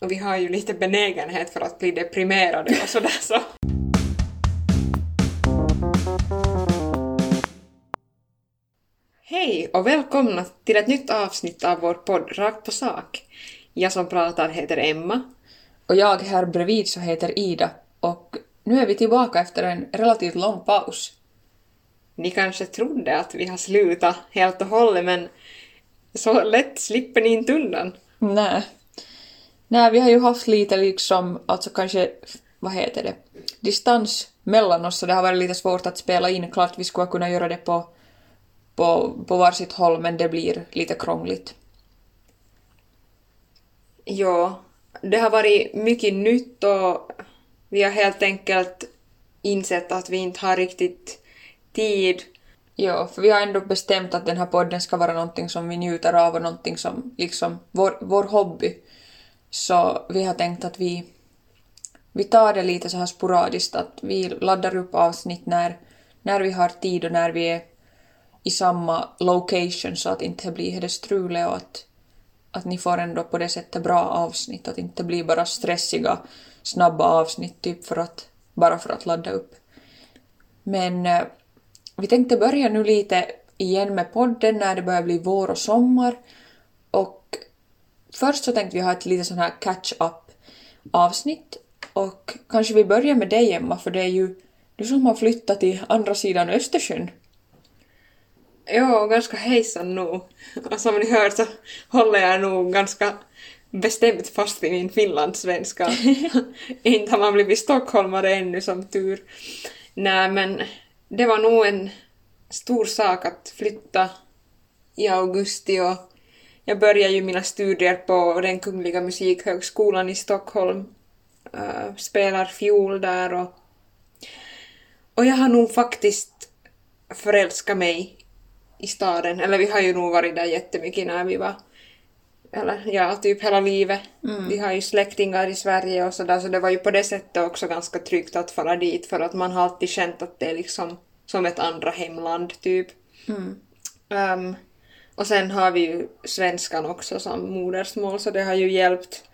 Och vi har ju lite benägenhet för att bli deprimerade och sådär så. Hej och välkomna till ett nytt avsnitt av vår podd Rakt på sak. Jag som pratar heter Emma. Och jag här bredvid så heter Ida och nu är vi tillbaka efter en relativt lång paus. Ni kanske trodde att vi har slutat helt och hållet men så lätt slipper ni inte undan. Nej. Nej, vi har ju haft lite liksom, alltså kanske, vad heter det, distans mellan oss så det har varit lite svårt att spela in. Klart vi skulle kunna göra det på, på, på varsitt håll men det blir lite krångligt. Ja, det har varit mycket nytt och vi har helt enkelt insett att vi inte har riktigt tid. Ja, för vi har ändå bestämt att den här podden ska vara någonting som vi njuter av och någonting som liksom vår, vår hobby. Så vi har tänkt att vi, vi tar det lite så här sporadiskt, att vi laddar upp avsnitt när, när vi har tid och när vi är i samma location så att inte blir det struligt och att, att ni får ändå på det sättet bra avsnitt, att inte blir bara stressiga, snabba avsnitt typ för att, bara för att ladda upp. Men eh, vi tänkte börja nu lite igen med podden när det börjar bli vår och sommar först så tänkte vi ha ett lite sån här catch-up avsnitt och kanske vi börjar med dig Emma för det är ju du som har flyttat till andra sidan Östersjön. Ja, ganska hejsan nog. Och som ni hör så håller jag nog ganska bestämt fast vid min finlandssvenska. inte har man blivit stockholmare ännu som tur. Nej men det var nog en stor sak att flytta i augusti och jag började ju mina studier på den Kungliga Musikhögskolan i Stockholm. Uh, spelar fiol där och, och jag har nog faktiskt förälskat mig i staden. Eller vi har ju nog varit där jättemycket när vi var eller ja, typ hela livet. Mm. Vi har ju släktingar i Sverige och sådär så det var ju på det sättet också ganska tryggt att fara dit för att man har alltid känt att det är liksom som ett andra hemland typ. Mm. Um, och sen har vi ju svenskan också som modersmål så det har ju hjälpt.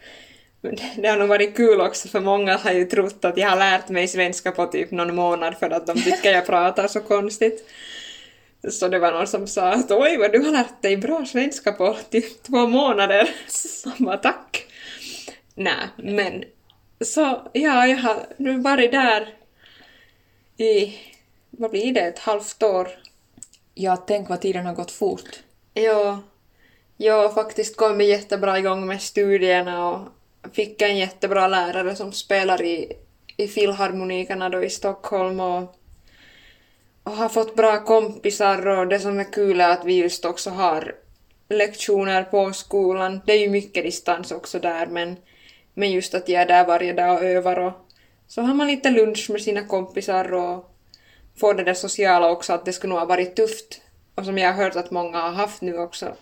Det har nog varit kul också för många har ju trott att jag har lärt mig svenska på typ någon månad för att de tycker jag pratar så konstigt. Så det var någon som sa att oj vad du har lärt dig bra svenska på typ två månader. Samma tack. Nej, men så ja, jag har nu varit där i, vad blir det, ett halvt år. Ja, tänk vad tiden har gått fort. Ja, jag har faktiskt kommit jättebra igång med studierna och fick en jättebra lärare som spelar i, i Filharmonikerna då i Stockholm och och har fått bra kompisar och det som är kul är att vi just också har lektioner på skolan. Det är ju mycket distans också där men, men just att jag är där varje dag och övar och så har man lite lunch med sina kompisar och får det där sociala också att det skulle nog ha varit tufft. Och som jag har hört att många har haft nu också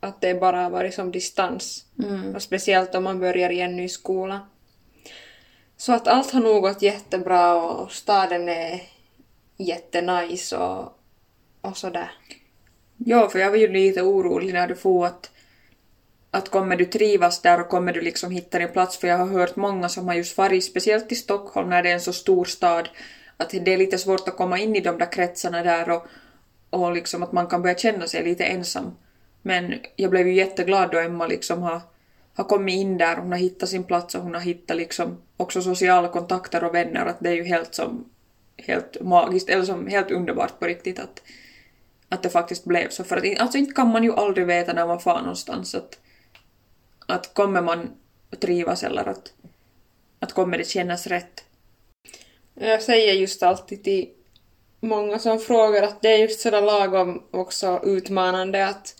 att det bara har varit som distans. Mm. Och speciellt om man börjar i en ny skola. Så att allt har nog gått jättebra och staden är jättenice och, och sådär. Ja, för jag var ju lite orolig när du får att, att kommer du trivas där och kommer du liksom hitta din plats? För jag har hört många som har just varit, speciellt i Stockholm när det är en så stor stad, att det är lite svårt att komma in i de där kretsarna där och, och liksom att man kan börja känna sig lite ensam. Men jag blev ju jätteglad då Emma liksom har, har kommit in där, hon har hittat sin plats och hon har hittat liksom också sociala kontakter och vänner, att det är ju helt som helt magiskt, eller som helt underbart på riktigt att, att det faktiskt blev så. För att alltså inte kan man ju aldrig veta när man far någonstans att, att kommer man trivas eller att, att kommer det kännas rätt. Jag säger just alltid till många som frågar att det är just sådär lagom också utmanande att,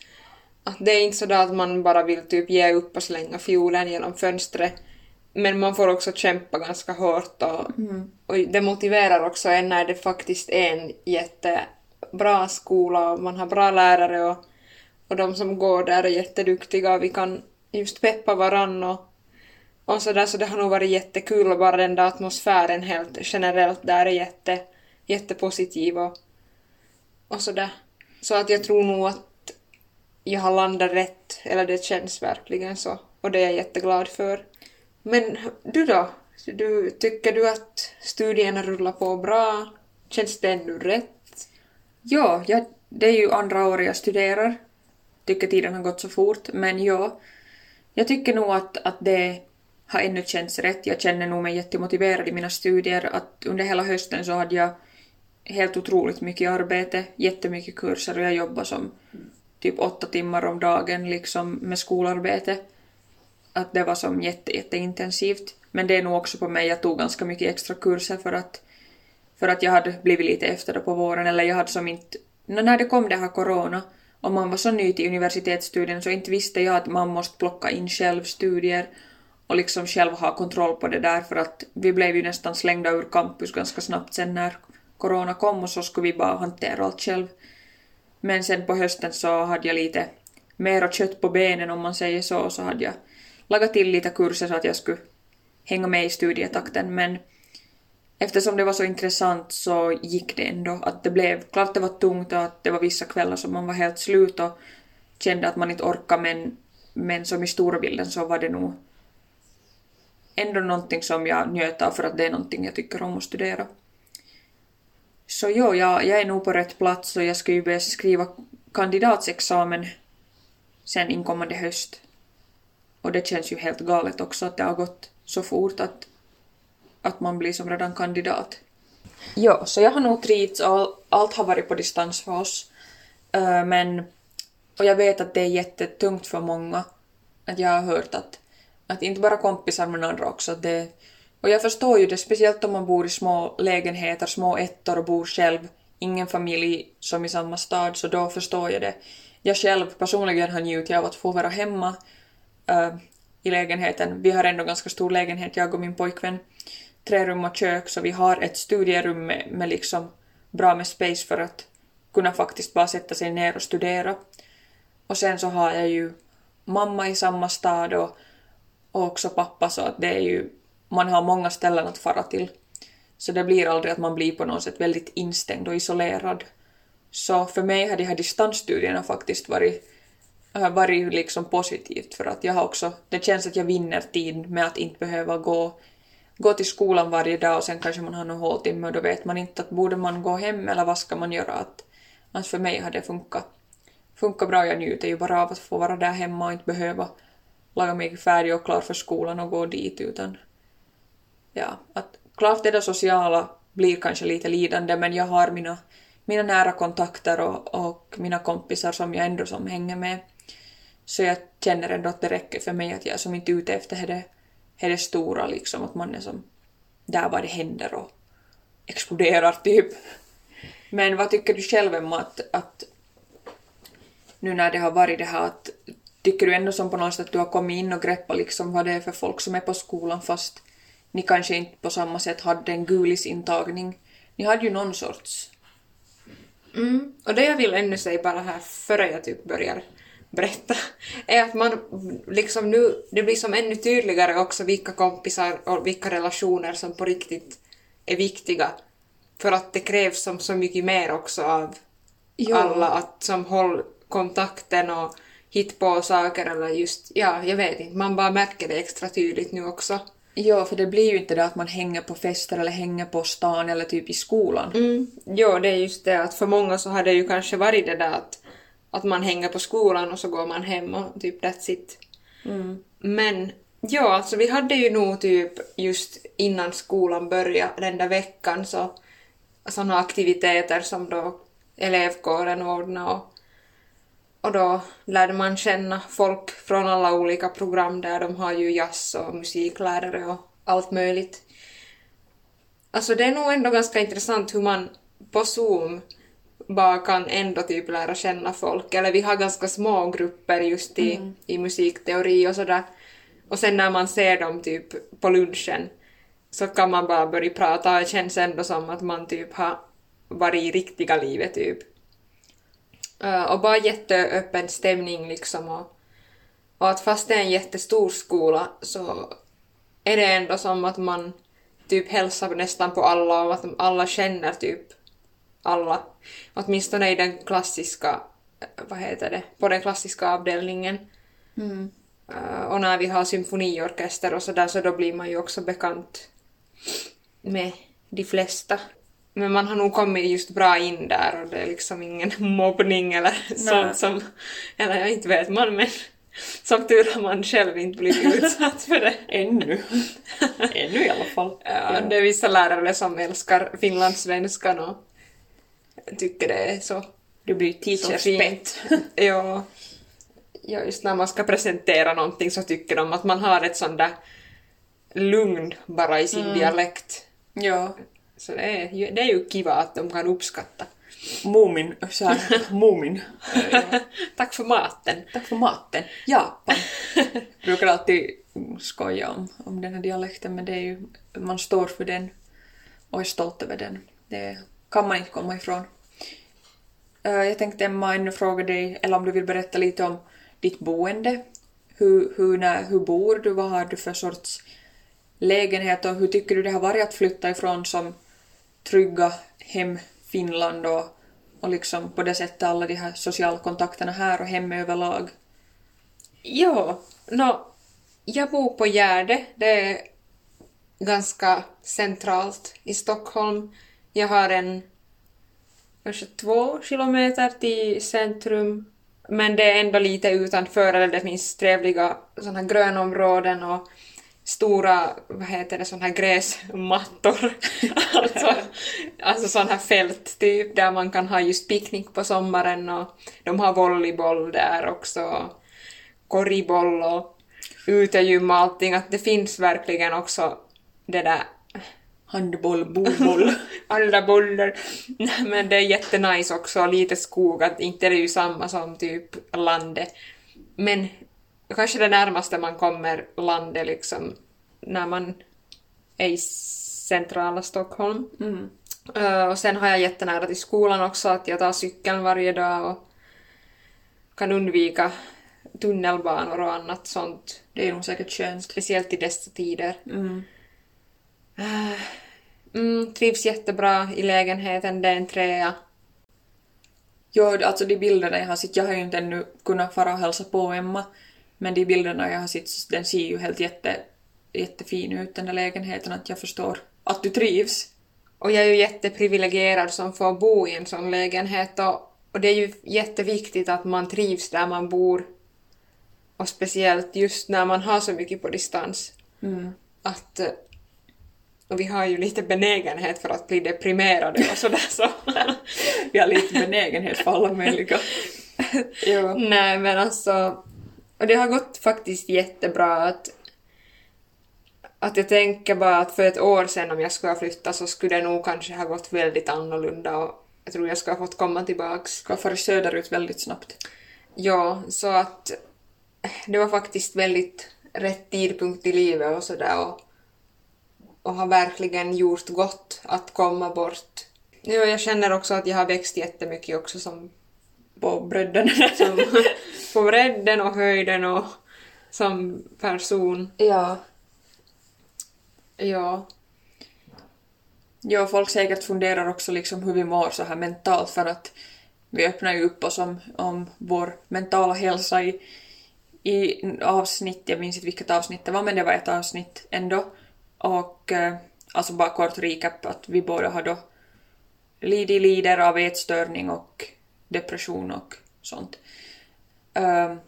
att det är inte sådär att man bara vill typ ge upp och slänga fiolen genom fönstret men man får också kämpa ganska hårt och, mm. och det motiverar också en när det faktiskt är en jättebra skola och man har bra lärare och, och de som går där är jätteduktiga och vi kan just peppa varann och, och sådär så det har nog varit jättekul och bara den där atmosfären helt generellt där är jätte, jättepositiv och, och sådär. Så att jag tror nog att jag har landat rätt, eller det känns verkligen så och det är jag jätteglad för. Men du då? Du, tycker du att studierna rullar på bra? Känns det ännu rätt? Ja, jag, det är ju andra året jag studerar. Tycker tiden har gått så fort, men ja. Jag tycker nog att, att det har ännu känts rätt. Jag känner nog mig jättemotiverad i mina studier. Att under hela hösten så hade jag helt otroligt mycket arbete, jättemycket kurser och jag jobbade som typ åtta timmar om dagen liksom med skolarbete. Att det var som jätte, jätteintensivt. Men det är nog också på mig, jag tog ganska mycket extra kurser för att, för att jag hade blivit lite efter på våren eller jag hade som inte, när det kom det här corona och man var så ny till universitetsstudien så inte visste jag att man måste plocka in självstudier och liksom själv ha kontroll på det där för att vi blev ju nästan slängda ur campus ganska snabbt sen när corona kom och så skulle vi bara hantera allt själv. Men sen på hösten så hade jag lite mera kött på benen om man säger så, så hade jag lagat till lite kurser så att jag skulle hänga med i studietakten men eftersom det var så intressant så gick det ändå. Att det blev, klart det var tungt och att det var vissa kvällar som man var helt slut och kände att man inte orkade men, men som i stora bilden så var det nog ändå någonting som jag njöt av för att det är någonting jag tycker om att studera. Så jo, jag, jag är nog på rätt plats och jag ska ju börja skriva kandidatsexamen sen inkommande höst. Och det känns ju helt galet också att det har gått så fort att, att man blir som redan kandidat. Jo, så jag har nog trivts och allt har varit på distans för oss. Uh, men, och jag vet att det är jättetungt för många. Att jag har hört att, att inte bara kompisar men andra också, att det, och jag förstår ju det, speciellt om man bor i små lägenheter, små ettor och bor själv, ingen familj som i samma stad, så då förstår jag det. Jag själv personligen har njutit av att få vara hemma äh, i lägenheten. Vi har ändå ganska stor lägenhet, jag och min pojkvän. Tre rum och kök, så vi har ett studierum med, med liksom bra med space för att kunna faktiskt bara sätta sig ner och studera. Och sen så har jag ju mamma i samma stad och, och också pappa så att det är ju man har många ställen att fara till. Så det blir aldrig att man blir på något sätt väldigt instängd och isolerad. Så för mig har de här distansstudierna faktiskt varit, varit liksom positivt för att jag har också, det känns att jag vinner tid med att inte behöva gå, gå till skolan varje dag och sen kanske man har någon håltimme och då vet man inte att borde man gå hem eller vad ska man göra. Att, att för mig har det funkat, funkat bra. Jag njuter ju bara av att få vara där hemma och inte behöva laga mig färdig och klar för skolan och gå dit utan ja, att klart det där sociala blir kanske lite lidande men jag har mina, mina nära kontakter och, och mina kompisar som jag ändå som hänger med. Så jag känner ändå att det räcker för mig att jag är som inte är ute efter det, det stora liksom, att man är som där var det händer och exploderar typ. Men vad tycker du själv Emma att, att nu när det har varit det här att tycker du ändå som på något sätt att du har kommit in och greppat liksom vad det är för folk som är på skolan fast ni kanske inte på samma sätt hade en gulisintagning. Ni hade ju någon sorts. Mm. Och det jag vill ännu säga bara här före jag typ börjar berätta är att man liksom nu, det blir som ännu tydligare också vilka kompisar och vilka relationer som på riktigt är viktiga. För att det krävs som så mycket mer också av jo. alla att som håll kontakten och hitta på saker eller just, ja, jag vet inte, man bara märker det extra tydligt nu också. Ja, för det blir ju inte det att man hänger på fester eller hänger på stan eller typ i skolan. Mm. Jo, det är just det att för många så har det ju kanske varit det där att, att man hänger på skolan och så går man hem och typ that's it. Mm. Men ja, alltså vi hade ju nog typ just innan skolan började den där veckan så sådana aktiviteter som då elevkåren ordnade och, och då lärde man känna folk från alla olika program där. De har ju jazz och musiklärare och allt möjligt. Alltså det är nog ändå ganska intressant hur man på Zoom bara kan ändå typ lära känna folk. Eller vi har ganska små grupper just i, mm. i musikteori och sådär. Och sen när man ser dem typ på lunchen så kan man bara börja prata och det känns ändå som att man typ har varit i riktiga livet typ. Uh, och bara jätteöppen stämning liksom och, och att fast det är en jättestor skola så är det ändå som att man typ hälsar nästan på alla och att alla känner typ alla. Åtminstone i den klassiska, vad heter det, på den klassiska avdelningen. Mm. Eh, och när vi har symfoniorkester och sådär så då blir man ju också bekant med de flesta. Men man har nog kommit just bra in där och det är liksom ingen mobbning eller sånt som, eller jag inte vet man men som tur har man själv inte blivit utsatt för det. Ännu. Ännu i alla fall. Ja, det är vissa lärare som älskar finlandssvenskan och tycker det är så, Du blir så teachers fint. pet. ja. ja, just när man ska presentera någonting så tycker de att man har ett sånt där lugn bara i sin dialekt. Ja. Så det är, ju- det är ju kiva att de kan uppskatta. Moomin, så här, Moomin. Tack för maten. Tack för maten. Japan. Brukar alltid skoja om, om den här dialekten men det är ju, man står för den och är stolt över den. Det kan man inte komma ifrån. Eh, Jag tänkte Emma ännu fråga dig, eller om du vill berätta lite om ditt boende. Hur, hur, när, hur bor du? Vad har du för sorts lägenhet och hur tycker du det har varit att flytta ifrån som trygga hem Finland och, och liksom på det sättet alla de här sociala kontakterna här och hem överlag? Ja, nå, jag bor på Gärde. Det är ganska centralt i Stockholm. Jag har en kanske två kilometer till centrum, men det är ändå lite utanför, eller det finns trevliga sådana grönområden och stora, vad heter det, såna här gräsmattor. alltså, alltså sådana här fält typ, där man kan ha just picknick på sommaren och de har volleyboll där också korriboll och utegym och allting, att det finns verkligen också det där Handboll, boboll. alla bollar. Nej, Men det är jättenice också, lite skog, att inte är det ju samma som typ landet. Men kanske det närmaste man kommer landet liksom när man är i centrala Stockholm. Mm. Eh, och sen har jag jättenära till skolan också, att jag tar cykeln varje dag och kan undvika tunnelbanor och annat sånt. Det är nog säkert skönt. Speciellt i dessa tider. Mm. Mm, trivs jättebra i lägenheten, det är en trea. Jo, alltså de bilderna jag har sett, jag har ju inte ännu kunnat fara och hälsa på Emma, men de bilderna jag har sett, den ser ju helt jätte, jättefin ut den där lägenheten, att jag förstår att du trivs. Och jag är ju jätteprivilegierad som får bo i en sån lägenhet och, och det är ju jätteviktigt att man trivs där man bor. Och speciellt just när man har så mycket på distans. Mm. Att... eh, Och vi har ju lite benägenhet för att bli deprimerade och sådär så... Vi har lite benägenhet för alla möjliga. jo. Nej men alltså... Och det har gått faktiskt jättebra att... Att jag tänker bara att för ett år sedan om jag skulle ha flyttat så skulle det nog kanske ha gått väldigt annorlunda och jag tror jag skulle ha fått komma tillbaks. Ska fara söderut väldigt snabbt. Ja, så att det var faktiskt väldigt rätt tidpunkt i livet och sådär och, och har verkligen gjort gott att komma bort. Ja, jag känner också att jag har växt jättemycket också som, På bredden. som på bredden och höjden och som person. ja. Ja. Ja, folk säkert funderar också liksom hur vi mår så här mentalt för att vi öppnar ju upp oss om, om vår mentala hälsa i, i avsnitt, jag minns inte vilket avsnitt det var men det var ett avsnitt ändå. Och eh, alltså bara kort recap att vi båda har då lidit lider av ätstörning och depression och sånt. Ehm,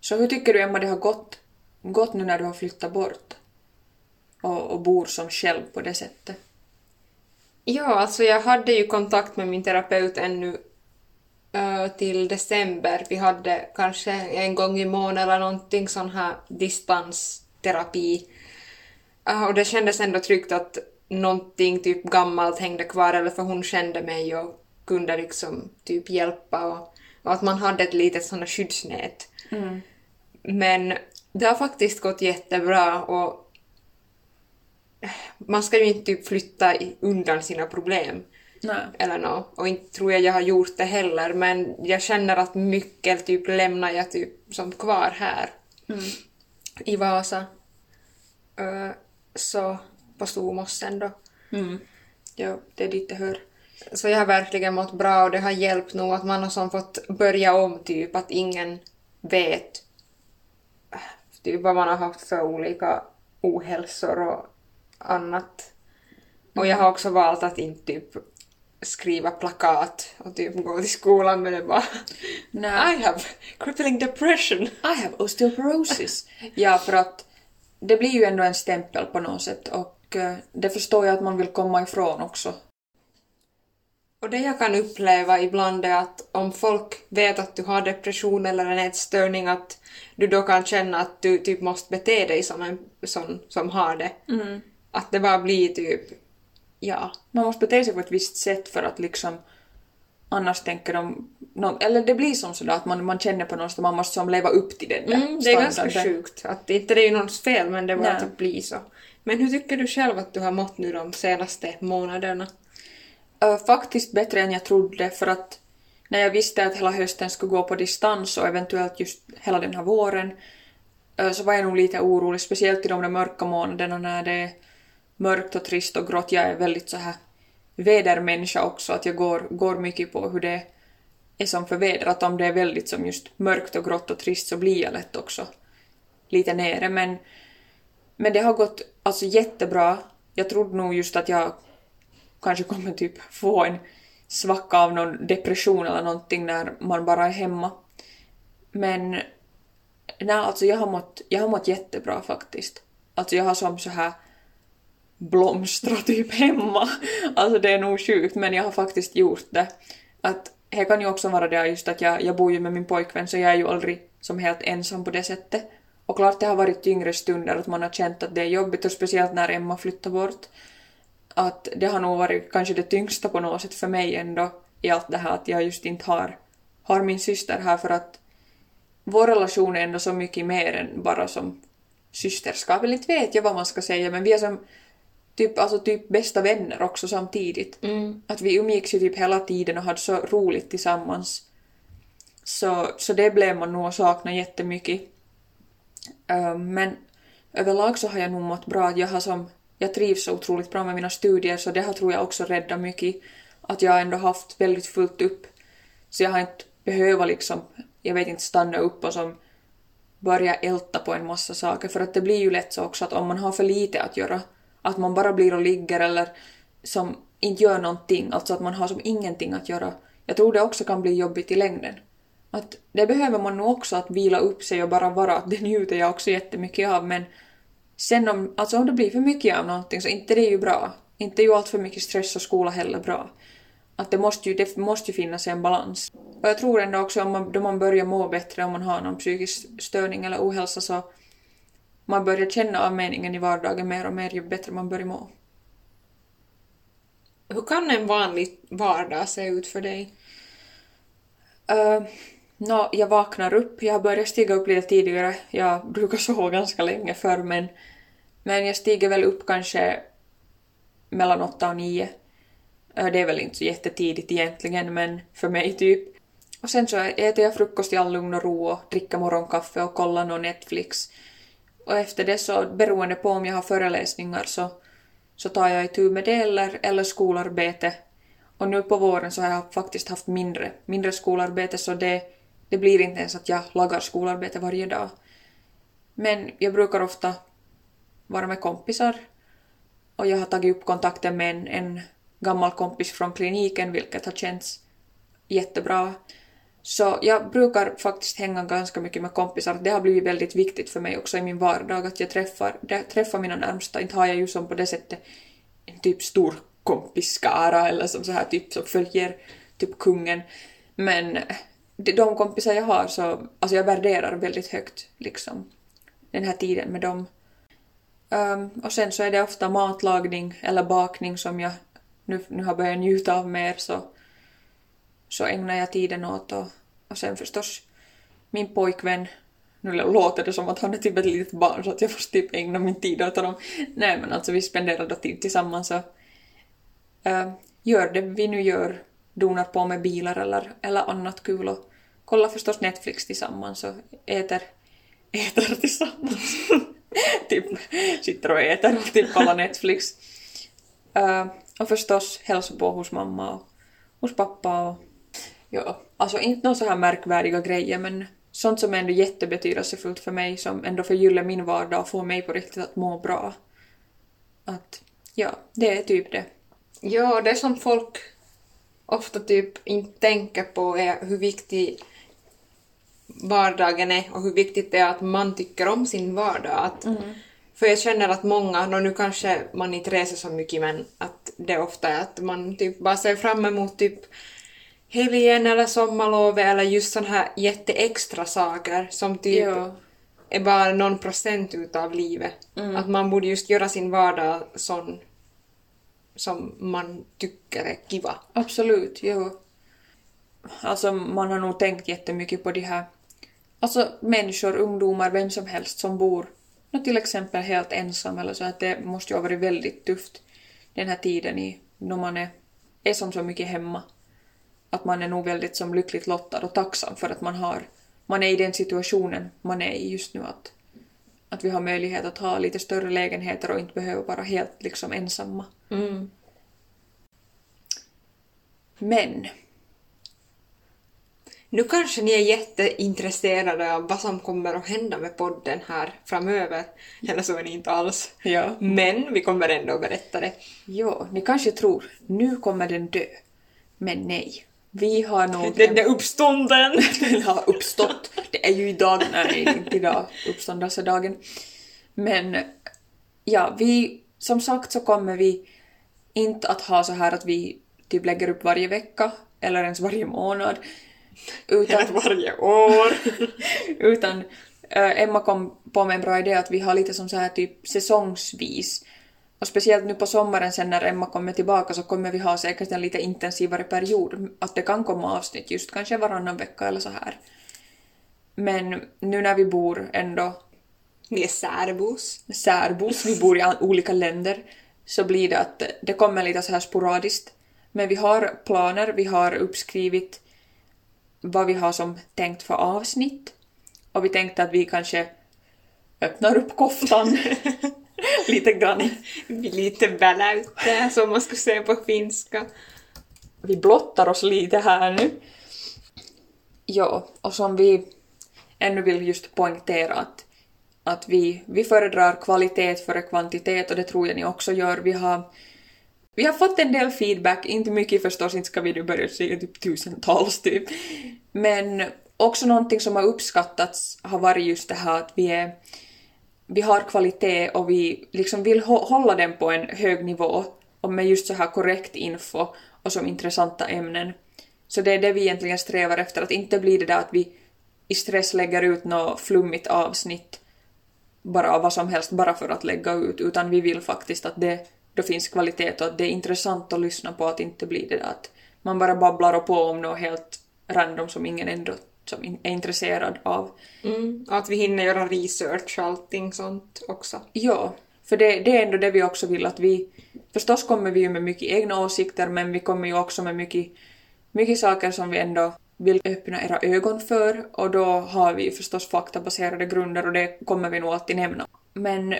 så hur tycker du Emma det har gått, gått nu när du har flyttat bort? Och, och bor som själv på det sättet? Ja, alltså jag hade ju kontakt med min terapeut ännu eh, till december. Vi hade kanske en gång i månaden eller någonting sån här distansterapi. Eh, och det kändes ändå tryggt att någonting typ gammalt hängde kvar eller för hon kände mig och kunde liksom typ hjälpa och, och att man hade ett litet här skyddsnät. Men det har faktiskt gått jättebra och man ska ju inte typ flytta undan sina problem. Nej. Eller nå. Och inte tror jag jag har gjort det heller, men jag känner att mycket typ lämnar jag typ som kvar här. I Vasa. Ö, så på Stormossen då. Mm. Ja, det är dit det hör. Så jag har verkligen mått bra och det har hjälpt nog att man har som fått börja om typ, att ingen vet typ vad man har haft för olika ohälsor och annat. Och jag har också valt att inte typ skriva plakat och typ gå till skolan med det bara Nej. I have crippling depression. I have osteoporosis. ja, för att det blir ju ändå en stämpel på något sätt och eh, det förstår jag att man vill komma ifrån också. Och det jag kan uppleva ibland är att om folk vet att du har depression eller en ätstörning att du då kan känna att du typ måste bete dig som en sån som har det. Att det bara blir typ, ja. Man måste bete sig på ett visst sätt för att liksom annars tänker de... nå- eller det blir som sådär att man, man känner på något att man måste som leva upp till den där Mm, det är ganska sjukt. Att inte det är ju någons fel men det bara att det blir så. Men hur tycker du själv att du har mått nu de senaste månaderna? Faktiskt bättre än jag trodde för att när jag visste att hela hösten skulle gå på distans och eventuellt just hela den här våren så var jag nog lite orolig, speciellt i de där mörka månaderna när det är mörkt och trist och grått. Jag är väldigt så här vädermänniska också, att jag går, går mycket på hur det är som för väder. Att om det är väldigt som just mörkt och grått och trist så blir jag lätt också lite nere. Men, men det har gått alltså jättebra. Jag trodde nog just att jag kanske kommer typ få en svacka av någon depression eller någonting när man bara är hemma. Men nej, alltså jag har mått, jag har mått jättebra faktiskt. Alltså jag har som så här blomstra typ hemma. Alltså det är nog sjukt men jag har faktiskt gjort det. Att det kan ju också vara det just att jag, jag bor ju med min pojkvän så jag är ju aldrig som helt ensam på det sättet. Och klart det har varit tyngre stunder att man har känt att det är jobbigt och speciellt när Emma flyttar bort att det har nog varit kanske det tyngsta på något sätt för mig ändå i allt det här att jag just inte har, har min syster här för att vår relation är ändå så mycket mer än bara som systerskap. Eller inte vet jag vad man ska säga men vi är som typ, alltså typ bästa vänner också samtidigt. Att vi umgicks ju typ hela tiden och hade så roligt tillsammans. Så, så det blev man nog att sakna jättemycket. Uh, men överlag så har jag nog mått bra. Jag har som, jag trivs så otroligt bra med mina studier så det har tror jag också räddat mycket. Att jag ändå haft väldigt fullt upp. Så jag har inte behövt liksom, jag vet inte, stanna upp och som börja älta på en massa saker. För att det blir ju lätt så också att om man har för lite att göra, att man bara blir och ligger eller som inte gör någonting, alltså att man har som ingenting att göra. Jag tror det också kan bli jobbigt i längden. Att det behöver man nog också, att vila upp sig och bara vara, att det njuter jag också jättemycket av, men sen om, alltså om det blir för mycket av någonting så inte det är ju bra. Inte är ju allt för mycket stress och skola heller bra. Att det måste ju, det måste ju finnas en balans. Och jag tror ändå också om man, då man börjar må bättre, om man har någon psykisk störning eller ohälsa så man börjar känna av meningen i vardagen mer och mer ju bättre man börjar må. Hur kan en vanlig vardag se ut för dig? Uh, nå, jag vaknar upp, jag har börjat stiga upp lite tidigare. Jag brukar sova ganska länge förr men, men jag stiger väl upp kanske mellan åtta och nio. Äh, det är väl inte så jättetidigt egentligen men för mig typ. Och sen så äter jag frukost i all lugn och ro och dricker morgonkaffe och kollar någon Netflix. Och efter det så, beroende på om jag har föreläsningar så, så tar jag itu med det eller, eller skolarbete. Och nu på våren så har jag faktiskt haft mindre, mindre skolarbete så det, det blir inte ens att jag lagar skolarbete varje dag. Men jag brukar ofta vara med kompisar och jag har tagit upp kontakten med en, en gammal kompis från kliniken vilket har känts jättebra. Så jag brukar faktiskt hänga ganska mycket med kompisar. Det har blivit väldigt viktigt för mig också i min vardag att jag träffar, träffar mina närmsta. Inte har jag ju som på det sättet en typ stor kompisskara eller som så här typ som följer typ kungen. Men de, de kompisar jag har så, alltså jag värderar väldigt högt liksom den här tiden med dem. Um, och sen så är det ofta matlagning eller bakning som jag nu, nu har börjat njuta av mer så så ägnar jag tiden åt och, och sen förstås min pojkvän, nu låter det som att han är typ ett litet barn så att jag får typ ägna min tid åt honom. Nej men alltså vi spenderar då tid tillsammans och äh, gör det vi nu gör, donar på med bilar eller, eller annat kul och kollar förstås Netflix tillsammans och äter, äter tillsammans. typ sitter och äter och typ kollar Netflix. Uh, och förstås hälsa på hos mamma och hos pappa och Ja, alltså inte några så här märkvärdiga grejer men, sånt som är ändå jättebetydelsefullt för mig, som ändå förgyller min vardag och får mig på riktigt att må bra. Att, ja, det är typ det. Ja, det som folk ofta typ inte tänker på är hur viktig vardagen är och hur viktigt det är att man tycker om sin vardag. Att, För jag känner att många, och nu kanske man inte reser så mycket men att det ofta är att man typ bara ser fram emot typ helgen eller sommarlovet eller just sådana här jätteextra saker som typ Ja. är bara någon procent utav livet. Att man borde just göra sin vardag sån som man tycker är kiva. Absolut, jo. Alltså man har nog tänkt jättemycket på de här alltså människor, ungdomar, vem som helst som bor nå, till exempel helt ensam eller så att det måste ju ha varit väldigt tufft den här tiden i, när man är, är som så mycket hemma. Att man är nog väldigt som lyckligt lottad och tacksam för att man har, man är i den situationen man är i just nu att, att vi har möjlighet att ha lite större lägenheter och inte behöver vara helt liksom ensamma. Mm. Men Nu kanske ni är jätteintresserade av vad som kommer att hända med podden här framöver. Eller så är ni inte alls. Ja. Men vi kommer ändå att berätta det. Ja, ni kanske tror nu kommer den dö. Men nej. Vi har nog... Den är uppstånden! den har uppstått. Det är ju idag, nej inte idag, uppståndelsedagen. Men ja, vi, som sagt så kommer vi inte att ha så här att vi typ lägger upp varje vecka eller ens varje månad. Utan, varje år. utan äh, Emma kom på med en bra idé att vi har lite som så här typ säsongsvis. Och speciellt nu på sommaren sen när Emma kommer tillbaka så kommer vi ha säkert en lite intensivare period. Att det kan komma avsnitt just kanske varannan vecka eller så här. Men nu när vi bor ändå Ni är särbos. särbos, vi bor i olika länder, så blir det att det kommer lite så här sporadiskt. Men vi har planer, vi har uppskrivit vad vi har som tänkt för avsnitt. Och vi tänkte att vi kanske öppnar upp koftan lite grann. Lite väl ute, som man skulle säga på finska. Vi blottar oss lite här nu. Ja, och som vi ännu vill just poängtera att, att vi, vi föredrar kvalitet före kvantitet och det tror jag ni också gör. Vi har, vi har fått en del feedback, inte mycket förstås, inte ska vi nu börja säga typ tusentals typ. Men också någonting som har uppskattats har varit just det här att vi är vi har kvalitet och vi liksom vill hålla den på en hög nivå och med just så här korrekt info och som intressanta ämnen. Så det är det vi egentligen strävar efter, att inte bli det där att vi i stress lägger ut något flummigt avsnitt bara av vad som helst bara för att lägga ut, utan vi vill faktiskt att det då finns kvalitet och att det är intressant att lyssna på, att inte bli det där att man bara babblar och på om något helt random som ingen ändå som är intresserad av. Mm. Och att vi hinner göra research och allting sånt också. Ja, för det, det är ändå det vi också vill att vi... Förstås kommer vi ju med mycket egna åsikter men vi kommer ju också med mycket, mycket saker som vi ändå vill öppna era ögon för och då har vi förstås faktabaserade grunder och det kommer vi nog alltid nämna. Men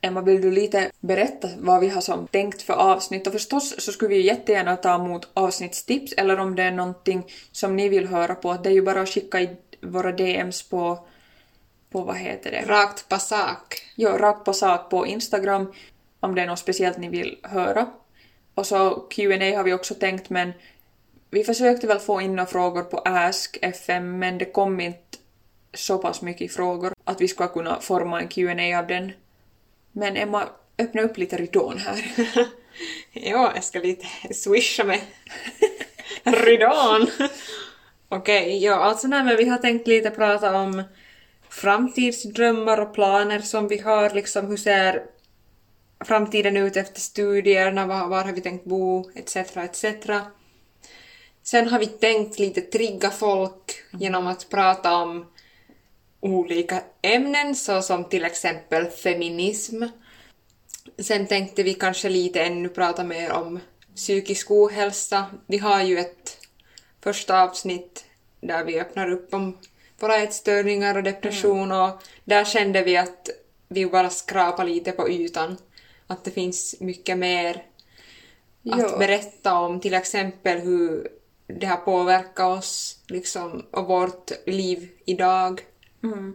Emma, vill du lite berätta vad vi har som tänkt för avsnitt? Och förstås så skulle vi jättegärna ta emot avsnittstips eller om det är någonting som ni vill höra på. Det är ju bara att skicka i våra DMs på, på vad heter det? Rakt på sak. Ja, rakt på sak på Instagram om det är något speciellt ni vill höra. Och så Q&A har vi också tänkt men vi försökte väl få in några frågor på Ask FM men det kom inte så pass mycket frågor att vi ska kunna forma en Q&A av den. Men Emma, öppna upp lite ridån här. Ja, jag ska lite swisha med ridån. Okej, ja alltså nej men vi har tänkt lite prata om framtidsdrömmar och planer som vi har, liksom hur ser framtiden ut efter studierna, var, var har vi tänkt bo, etc. etc. Sen har vi tänkt lite trigga folk genom att prata om olika ämnen såsom till exempel feminism. Sen tänkte vi kanske lite ännu prata mer om psykisk ohälsa. Vi har ju ett första avsnitt där vi öppnar upp om våra ätstörningar och depression och där kände vi att vi bara skrapar lite på ytan. Att det finns mycket mer att berätta om, till exempel hur det har påverkat oss liksom, och vårt liv idag. Mm.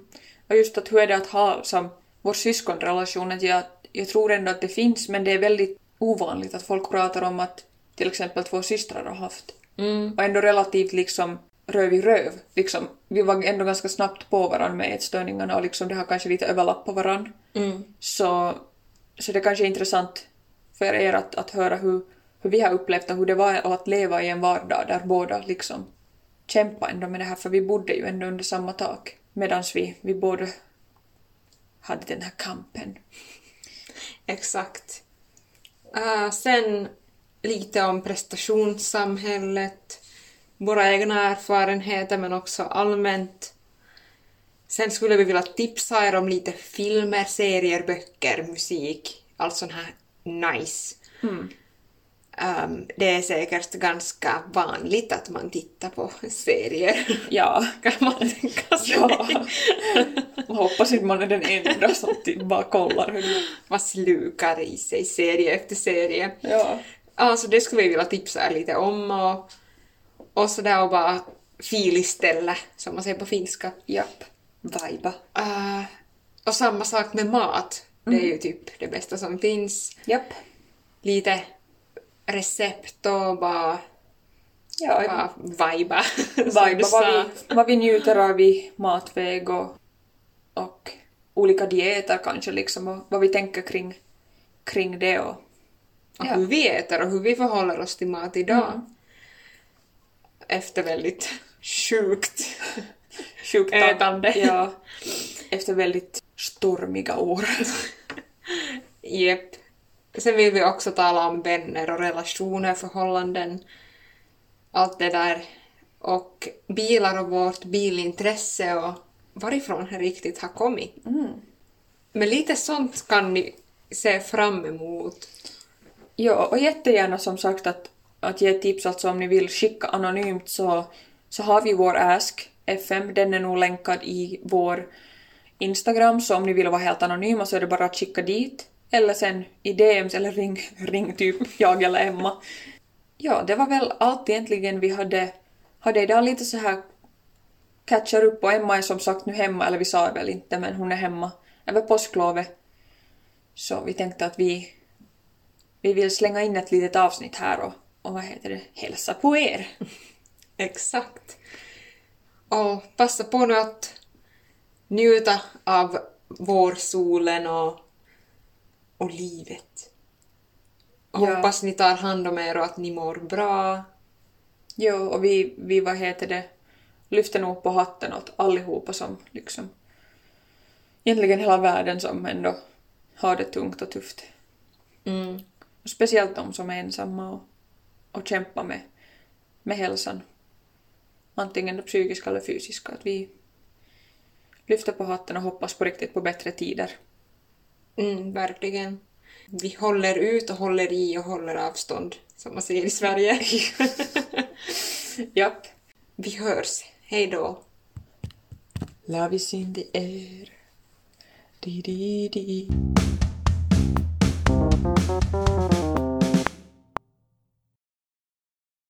Och just att hur är det att ha som vår syskonrelation, att jag, jag tror ändå att det finns, men det är väldigt ovanligt att folk pratar om att till exempel två systrar har haft. Mm. Och ändå relativt liksom röv i röv. Liksom, vi var ändå ganska snabbt på varandra med ätstörningarna och liksom det har kanske lite överlapp på varandra. Mm. Så, så det kanske är intressant för er att, att höra hur, hur vi har upplevt och hur det var att leva i en vardag där båda liksom kämpade ändå med det här, för vi bodde ju ändå under samma tak medan vi, vi båda hade den här kampen. Exakt. Uh, sen lite om prestationssamhället, våra egna erfarenheter men också allmänt. Sen skulle vi vilja tipsa er om lite filmer, serier, böcker, musik, allt sånt här nice. Mm. Um, det är säkert ganska vanligt att man tittar på serier, Ja. kan man tänka sig. ja. Jag hoppas inte man är den enda som typ bara kollar. Hur... Man slukar i sig serie efter serie. Ja. Alltså det skulle vi vilja tipsa er lite om och, och sådär och bara filistället, som man säger på finska. Japp. Viba. Uh, och samma sak med mat. Det är ju typ det bästa som finns. Japp. Lite recept och bara, Ja, bara viba. sa. vad vi, vad vi njuter av i matväg och, och olika dieter kanske liksom och vad vi tänker kring, kring det och Och Ja. hur vi äter och hur vi förhåller oss till mat idag. Mm. Efter väldigt sjukt sjukt ätande. Ja, efter väldigt stormiga år. Jep. Sen vill vi också tala om vänner och relationer, förhållanden, allt det där. Och bilar och vårt bilintresse och varifrån det riktigt har kommit. Mm. Men lite sånt kan ni se fram emot. Ja, och jättegärna som sagt att, att ge tips, alltså om ni vill skicka anonymt så, så har vi vår Ask FM, den är nog länkad i vår Instagram, så om ni vill vara helt anonyma så är det bara att skicka dit. Eller sen i DMs eller ring, ring typ jag eller Emma. Ja, det var väl allt egentligen vi hade, hade idag lite så här catchar upp och Emma är som sagt nu hemma, eller vi sa det väl inte men hon är hemma över påsklovet. Så vi tänkte att vi vi vill slänga in ett litet avsnitt här och, och vad heter det, hälsa på er. Exakt. Och passa på nu att njuta av vårsolen och, och livet. Ja. hoppas ni tar hand om er och att ni mår bra. Jo, och vi, vi vad heter det, lyfter nog på hatten åt allihopa som liksom egentligen hela världen som ändå har det tungt och tufft. Mm. Och speciellt de som är ensamma och, och kämpar med, med hälsan. Antingen det psykiska eller fysiska. Att vi lyfter på hatten och hoppas på riktigt på bättre tider. Mm, verkligen. Vi håller ut och håller i och håller avstånd, som man säger i Sverige. Japp. Vi hörs. Hej då. Love is in the air. Di, di, di.